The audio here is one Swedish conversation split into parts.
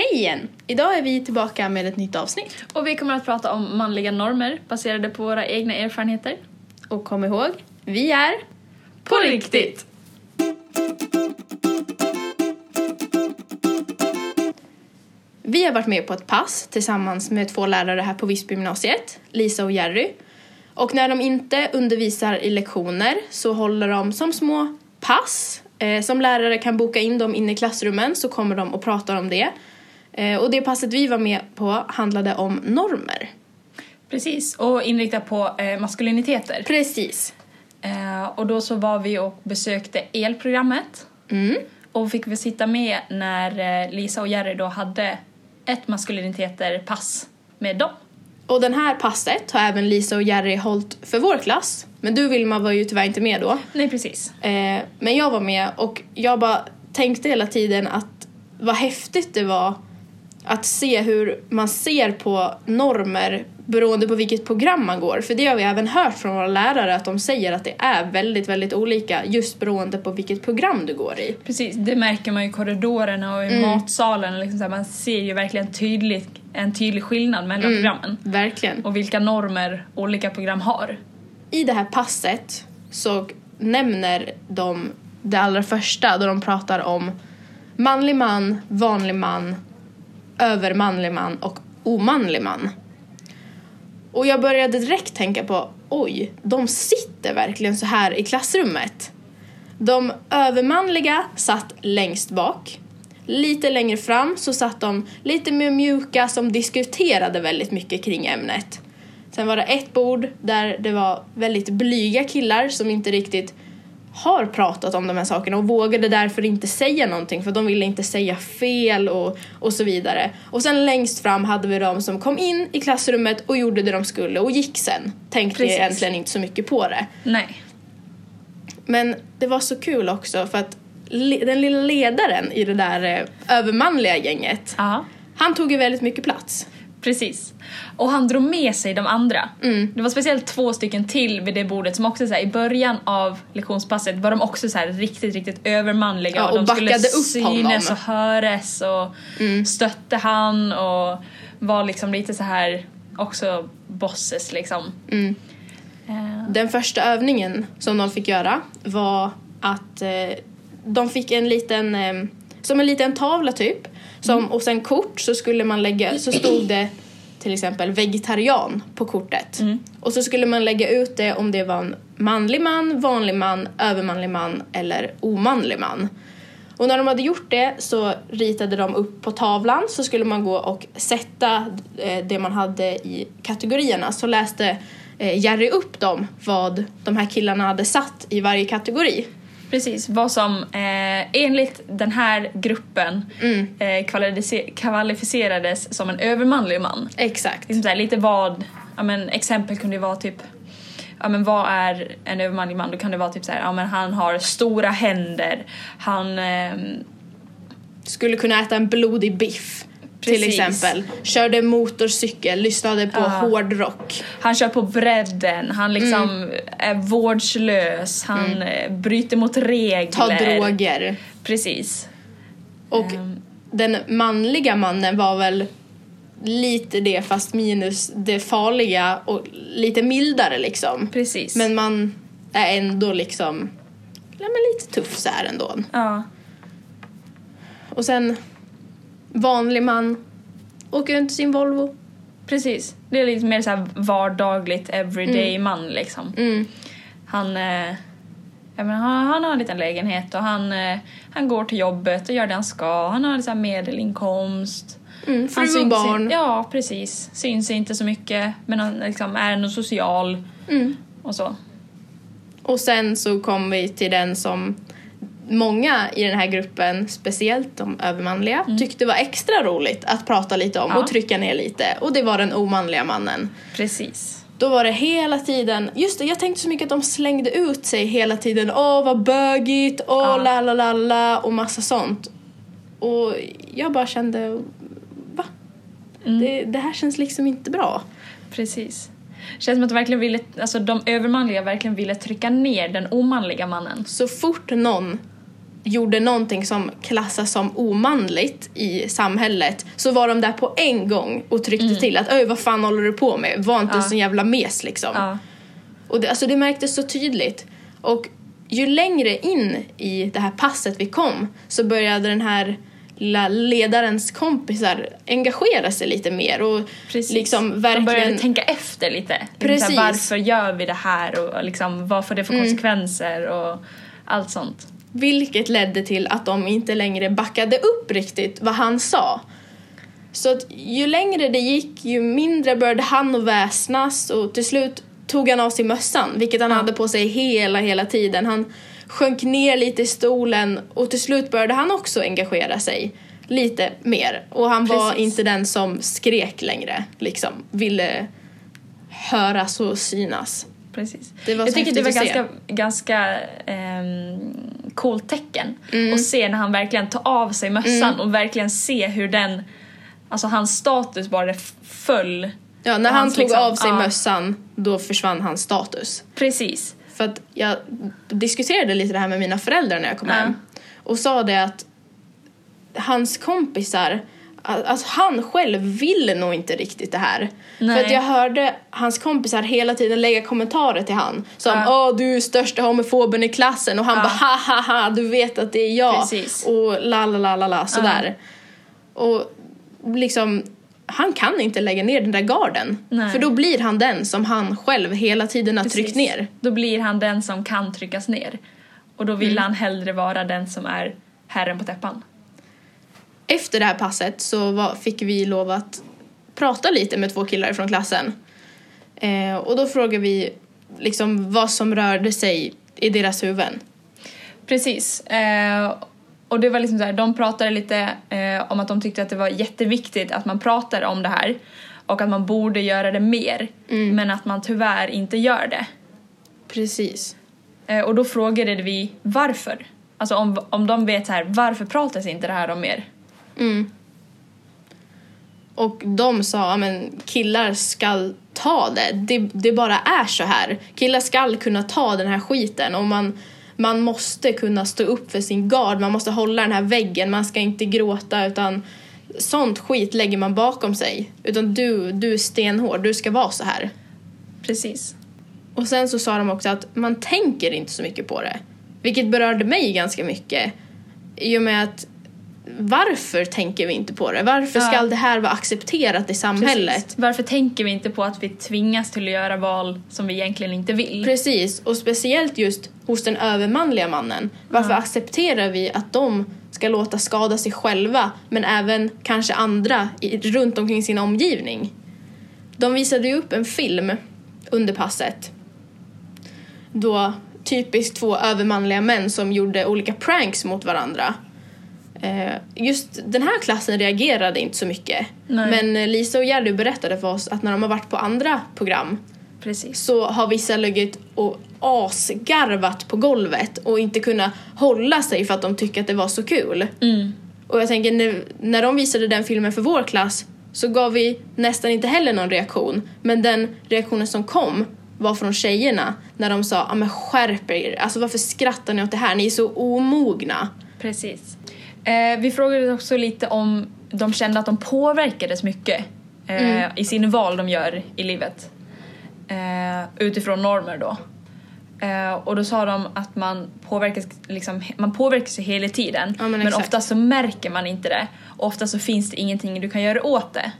Hej igen! Idag är vi tillbaka med ett nytt avsnitt. Och vi kommer att prata om manliga normer baserade på våra egna erfarenheter. Och kom ihåg, vi är På riktigt! Vi har varit med på ett pass tillsammans med två lärare här på Visbygymnasiet, Lisa och Jerry. Och när de inte undervisar i lektioner så håller de som små pass. Eh, som lärare kan boka in dem in i klassrummen så kommer de och pratar om det. Eh, och det passet vi var med på handlade om normer. Precis, och inriktat på eh, maskuliniteter. Precis. Eh, och då så var vi och besökte elprogrammet. Mm. Och fick vi sitta med när Lisa och Jerry då hade ett maskuliniteter-pass med dem. Och den här passet har även Lisa och Jerry hållit för vår klass. Men du Vilma var ju tyvärr inte med då. Nej, precis. Men jag var med och jag bara tänkte hela tiden att vad häftigt det var att se hur man ser på normer beroende på vilket program man går. För det har vi även hört från våra lärare att de säger att det är väldigt, väldigt olika just beroende på vilket program du går i. Precis, det märker man i korridorerna och i Mm. matsalen. Liksom så här, man ser ju verkligen tydligt, en tydlig skillnad mellan Mm. programmen. Verkligen. Och vilka normer olika program har. I det här passet så nämner de det allra första då de pratar om manlig man, vanlig man, övermanlig man och omanlig man. Och jag började direkt tänka på oj, de sitter verkligen så här i klassrummet. De övermanliga satt längst bak. Lite längre fram så satt de lite mer mjuka som diskuterade väldigt mycket kring ämnet. Sen var det ett bord där det var väldigt blyga killar som inte riktigt har pratat om de här sakerna och vågade därför inte säga någonting för de ville inte säga fel och, och så vidare. Och sen längst fram hade vi de som kom in i klassrummet och gjorde det de skulle och gick sen. Tänkte Precis. egentligen inte så mycket på det. Nej. Men det var så kul också för att den lilla ledaren i det där eh, övermanliga gänget, Ja, han tog ju väldigt mycket plats. Precis. Och han drog med sig de andra. Mm. Det var speciellt två stycken till vid det bordet som också så här, i början av lektionspasset var de också så här, riktigt, riktigt övermanliga. Ja, och de skulle upp synas honom. och höras och Mm. stötte han och var liksom lite så här också bosses liksom. Mm. Eh, Den första övningen som de fick göra var att eh, de fick en liten, eh, som en liten tavla typ, som, och sen kort så skulle man lägga, så stod det till exempel vegetarian på kortet. Mm. Och så skulle man lägga ut det om det var en manlig man, vanlig man, övermanlig man eller omanlig man. Och när de hade gjort det så ritade de upp på tavlan så skulle man gå och sätta eh, det man hade i kategorierna. Så läste eh, Jerry upp dem vad de här killarna hade satt i varje kategori. Precis, vad som eh, enligt den här gruppen Mm. eh, kvalifice- kvalificerades som en övermanlig man. Exakt. Liksom här, lite vad, ja men exempel kunde ju vara typ Ja men vad är en övermanlig man? Då kan det vara typ så här, ja men han har stora händer, han ehm, Skulle kunna äta en blodig biff. Till Precis. exempel. Körde motorcykel, lyssnade på Ja. hårdrock. han kör på bredden, han liksom Mm. är vårdslös, han eh, bryter mot regler. Tar droger. Precis. Och Ehm, den manliga mannen var väl lite det fast minus det farliga och lite mildare liksom. precis. Men man är ändå liksom ja, men lite tuff så här ändå. ja. Och sen vanlig man åker runt i sin Volvo. Precis. Det är lite mer så vardagligt, everyday man liksom. Mm. Han, eh, menar, han, han har en liten lägenhet och han, eh, han går till jobbet och gör det han ska. Han har så här medelinkomst. Mm, Han fru och barn. Ja, precis. Syns inte så mycket men han liksom är ändå social Mm. och så. Och sen så kom vi till den som många i den här gruppen, speciellt de övermanliga, tyckte var extra roligt att prata lite om Mm. Ja. och trycka ner lite. Och det var den omanliga mannen. Precis. Då var det hela tiden, just det, jag tänkte så mycket att de slängde ut sig hela tiden. Åh, vad bögigt, åh, Ja. la la la la och massa sånt. Och jag bara kände, va? Mm. Det, det här känns liksom inte bra. Precis. Känns som att de verkligen ville, alltså de övermanliga verkligen ville trycka ner den omanliga mannen. Så fort någon gjorde någonting som klassas som omanligt i samhället så var de där på en gång och tryckte till att öj vad fan håller du på med? Var inte Ja. sån jävla mes liksom. Ja. Och det, alltså det märktes så tydligt. Och ju längre in i det här passet vi kom så började den här lilla ledarens kompisar engagera sig lite mer och Precis. liksom De verkligen... började tänka efter lite. Liksom Precis. här, Varför gör vi det här och liksom, vad får det för konsekvenser och allt sånt. Vilket ledde till att de inte längre backade upp riktigt vad han sa. Så att ju längre det gick ju mindre började han att väsnas och till slut tog han av sig mössan vilket han hade på sig hela, hela tiden. Han sjönk ner lite i stolen och till slut började han också engagera sig lite mer. Och han var Precis. inte den som skrek längre, liksom. Ville höras och synas. Precis. Det var jag tycker det var ganska, ganska ehm, coolt tecken Mm. att se när han verkligen tar av sig mössan och verkligen se hur den, alltså hans status bara föll. Ja, när Och han tog liksom- av sig ja. mössan, då försvann hans status. Precis. För att jag diskuterade lite det här med mina föräldrar när jag kom Ja. hem. Och sa det att hans kompisar, alltså han själv ville nog inte riktigt det här. Nej. För att jag hörde hans kompisar hela tiden lägga kommentarer till han. Som Ja. åh du är största homofoben i klassen och han Ja. bara ha ha ha du vet att det är jag. Precis. Och la la la la la sådär. Och liksom han kan inte lägga ner den där garden. Nej. För då blir han den som han själv hela tiden har tryckt Precis. ner. Då blir han den som kan tryckas ner. Och då vill Mm. han hellre vara den som är herren på täppan. Efter det här passet så var, fick vi lov att prata lite med två killar från klassen. Eh, och då frågade vi liksom vad som rörde sig i deras huvuden. Precis. Eh, och det var liksom så här, de pratade lite eh, om att de tyckte att det var jätteviktigt att man pratar om det här och att man borde göra det mer, Mm. men att man tyvärr inte gör det. Precis. Eh, och då frågade vi varför. Alltså om, om de vet så här, varför pratas inte det här om mer? Mm. Och de sa, men killar ska ta det. det. Det bara är så här. Killar ska kunna ta den här skiten och man, man måste kunna stå upp för sin gard. Man måste hålla den här väggen. Man ska inte gråta utan sånt skit lägger man bakom sig. Utan du, du är stenhård. Du ska vara så här. Precis. Och sen så sa de också att man tänker inte så mycket på det. Vilket berörde mig ganska mycket. I och med att varför tänker vi inte på det? Varför Ja. ska det här vara accepterat i samhället? Precis. Varför tänker vi inte på att vi tvingas till att göra val som vi egentligen inte vill? Precis, och speciellt just hos den övermanliga mannen. Varför accepterar vi att de ska låta skada sig själva men även kanske andra i, runt omkring sin omgivning? De visade ju upp en film under passet då typiskt två övermanliga män som gjorde olika pranks mot varandra. Eh, Just den här klassen reagerade inte så mycket. Nej. Men eh, Lisa och Jerry berättade för oss att när de har varit på andra program Precis. så har vissa legat och asgarvat på golvet och inte kunnat hålla sig för att de tycker att det var så kul. Mm. Och jag tänker när, när de visade den filmen för vår klass så gav vi nästan inte heller någon reaktion. Men den reaktionen som kom var från tjejerna när de sa ah, men skärp er, alltså varför skrattar ni åt det här? Ni är så omogna. Precis. Eh, vi frågade också lite om de kände att de påverkades mycket eh, i sin val de gör i livet. Eh, utifrån normer då. Eh, och då sa de att man påverkas, liksom, man påverkas hela tiden Ja, men men ofta så märker man inte det. Och ofta så finns det ingenting du kan göra åt det.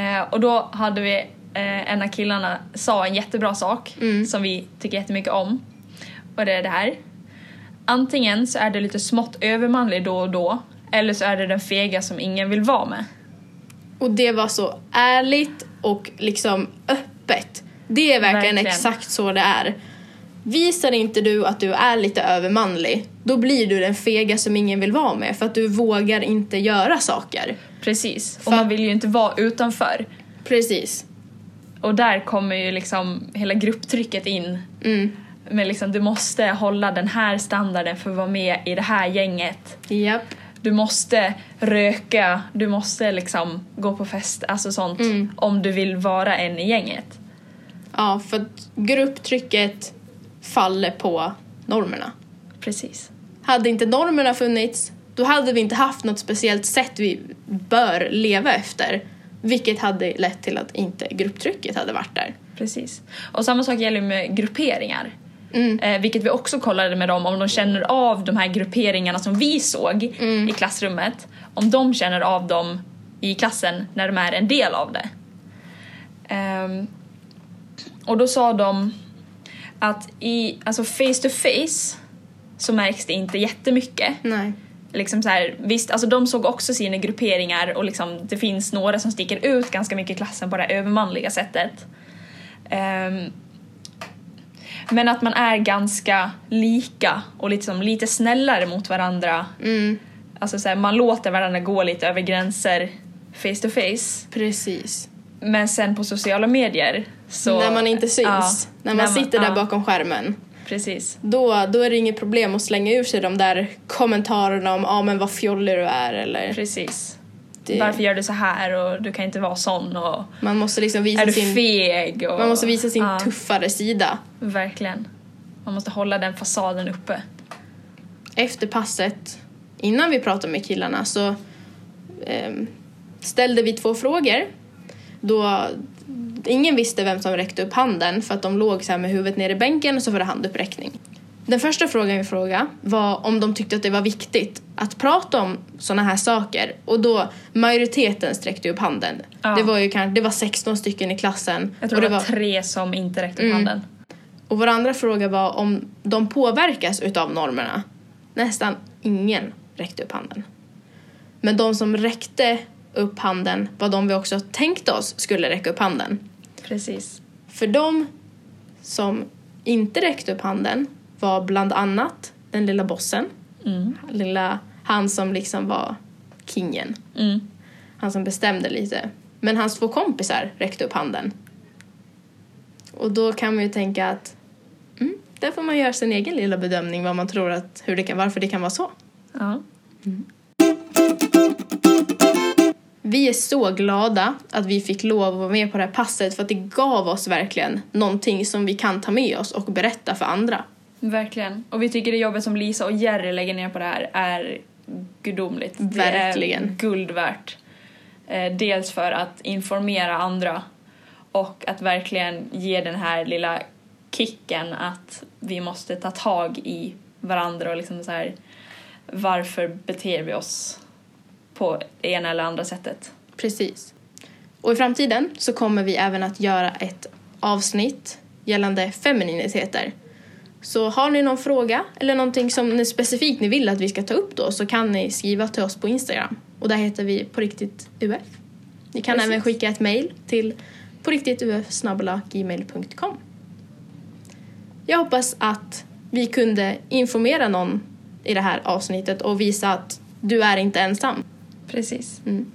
Eh, och då hade vi eh, en av killarna sa en jättebra sak som vi tycker jättemycket om. Och det är det här. Antingen så är det lite smått övermanlig då och då eller så är det den fega som ingen vill vara med. Och det var så ärligt och liksom öppet. Det är verkligen, Verkligen. exakt så det är. Visar inte du att du är lite övermanlig, då blir du den fega som ingen vill vara med för att du vågar inte göra saker. Precis. Och För- man vill ju inte vara utanför. Precis. Och där kommer ju liksom hela grupptrycket in. Mm. Men liksom du måste hålla den här standarden för att vara med i det här gänget. Japp. Du måste röka, du måste liksom gå på fest, alltså sånt. Mm. Om du vill vara en i gänget. Ja, för grupptrycket faller på normerna. Precis. Hade inte normerna funnits, då hade vi inte haft något speciellt sätt vi bör leva efter. Vilket hade lett till att inte grupptrycket hade varit där. Precis. Och samma sak gäller med grupperingar. Mm. Eh, vilket vi också kollade med dem, om de känner av de här grupperingarna som vi såg Mm. i klassrummet. Om de känner av dem i klassen när de är en del av det. Ehm, och då sa de att i, alltså face to face så märks det inte jättemycket. Nej. Liksom så här, visst, alltså de såg också sina grupperingar och liksom, det finns några som sticker ut ganska mycket i klassen på det här övermanliga sättet. Ehm, men att man är ganska lika och liksom lite snällare mot varandra. Mm. Alltså så här, man låter varandra gå lite över gränser face to face. Precis. Men sen på sociala medier så... när man inte syns, Ja, när man sitter där ja, bakom skärmen. Precis. Då, då är det inget problem att slänga ur sig de där kommentarerna om ah, men vad fjollig du är eller Precis. Det, Varför gör du så här och du kan inte vara sån och man måste liksom är visa du sin, feg? Och, man måste visa sin Ja, tuffare sida. Verkligen. Man måste hålla den fasaden uppe. Efter passet, innan vi pratade med killarna så ehm, ställde vi två frågor. Då ingen visste vem som räckte upp handen för att de låg så med huvudet ner i bänken och så var det handuppräckning. Den första frågan vi frågade var om de tyckte att det var viktigt att prata om såna här saker och då majoriteten sträckte upp handen. Ja. Det var ju kanske, det var 16 stycken i klassen. Jag tror och det var tre som inte räckte upp Mm. handen. Och vår andra fråga var om de påverkas utav normerna. Nästan ingen räckte upp handen. Men de som räckte upp handen var de vi också tänkte oss skulle räcka upp handen. Precis. För de som inte räckte upp handen var bland annat den lilla bossen. Mm. Lilla, han som liksom var kingen. Mm. Han som bestämde lite. Men hans två kompisar räckte upp handen. Och då kan man ju tänka att mm, där får man göra sin egen lilla bedömning vad man tror att, hur det kan, varför det kan vara så. Ja. Vi är så glada att vi fick lov att vara med på det här passet för att det gav oss verkligen någonting som vi kan ta med oss och berätta för andra. Verkligen. Och vi tycker det jobbet som Lisa och Jerry lägger ner på det här är gudomligt. Det är Verkligen. guld värt. Eh, dels för att informera andra och att verkligen ge den här lilla kicken att vi måste ta tag i varandra och liksom så här varför beter vi oss på det ena eller andra sättet. Precis. Och i framtiden så kommer vi även att göra ett avsnitt gällande femininiteter. Så har ni någon fråga eller någonting som ni specifikt ni vill att vi ska ta upp då så kan ni skriva till oss på Instagram. Och där heter vi på riktigt UF. Ni kan Precis. även skicka ett mejl till på riktigt gmail.com. Jag hoppas att vi kunde informera någon i det här avsnittet och visa att du är inte ensam. Precis. Mm.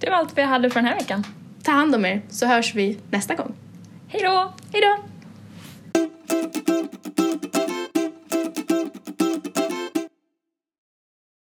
Det var allt vi hade för den här veckan. Ta hand om er så hörs vi nästa gång. Hej då! Hej då! thank you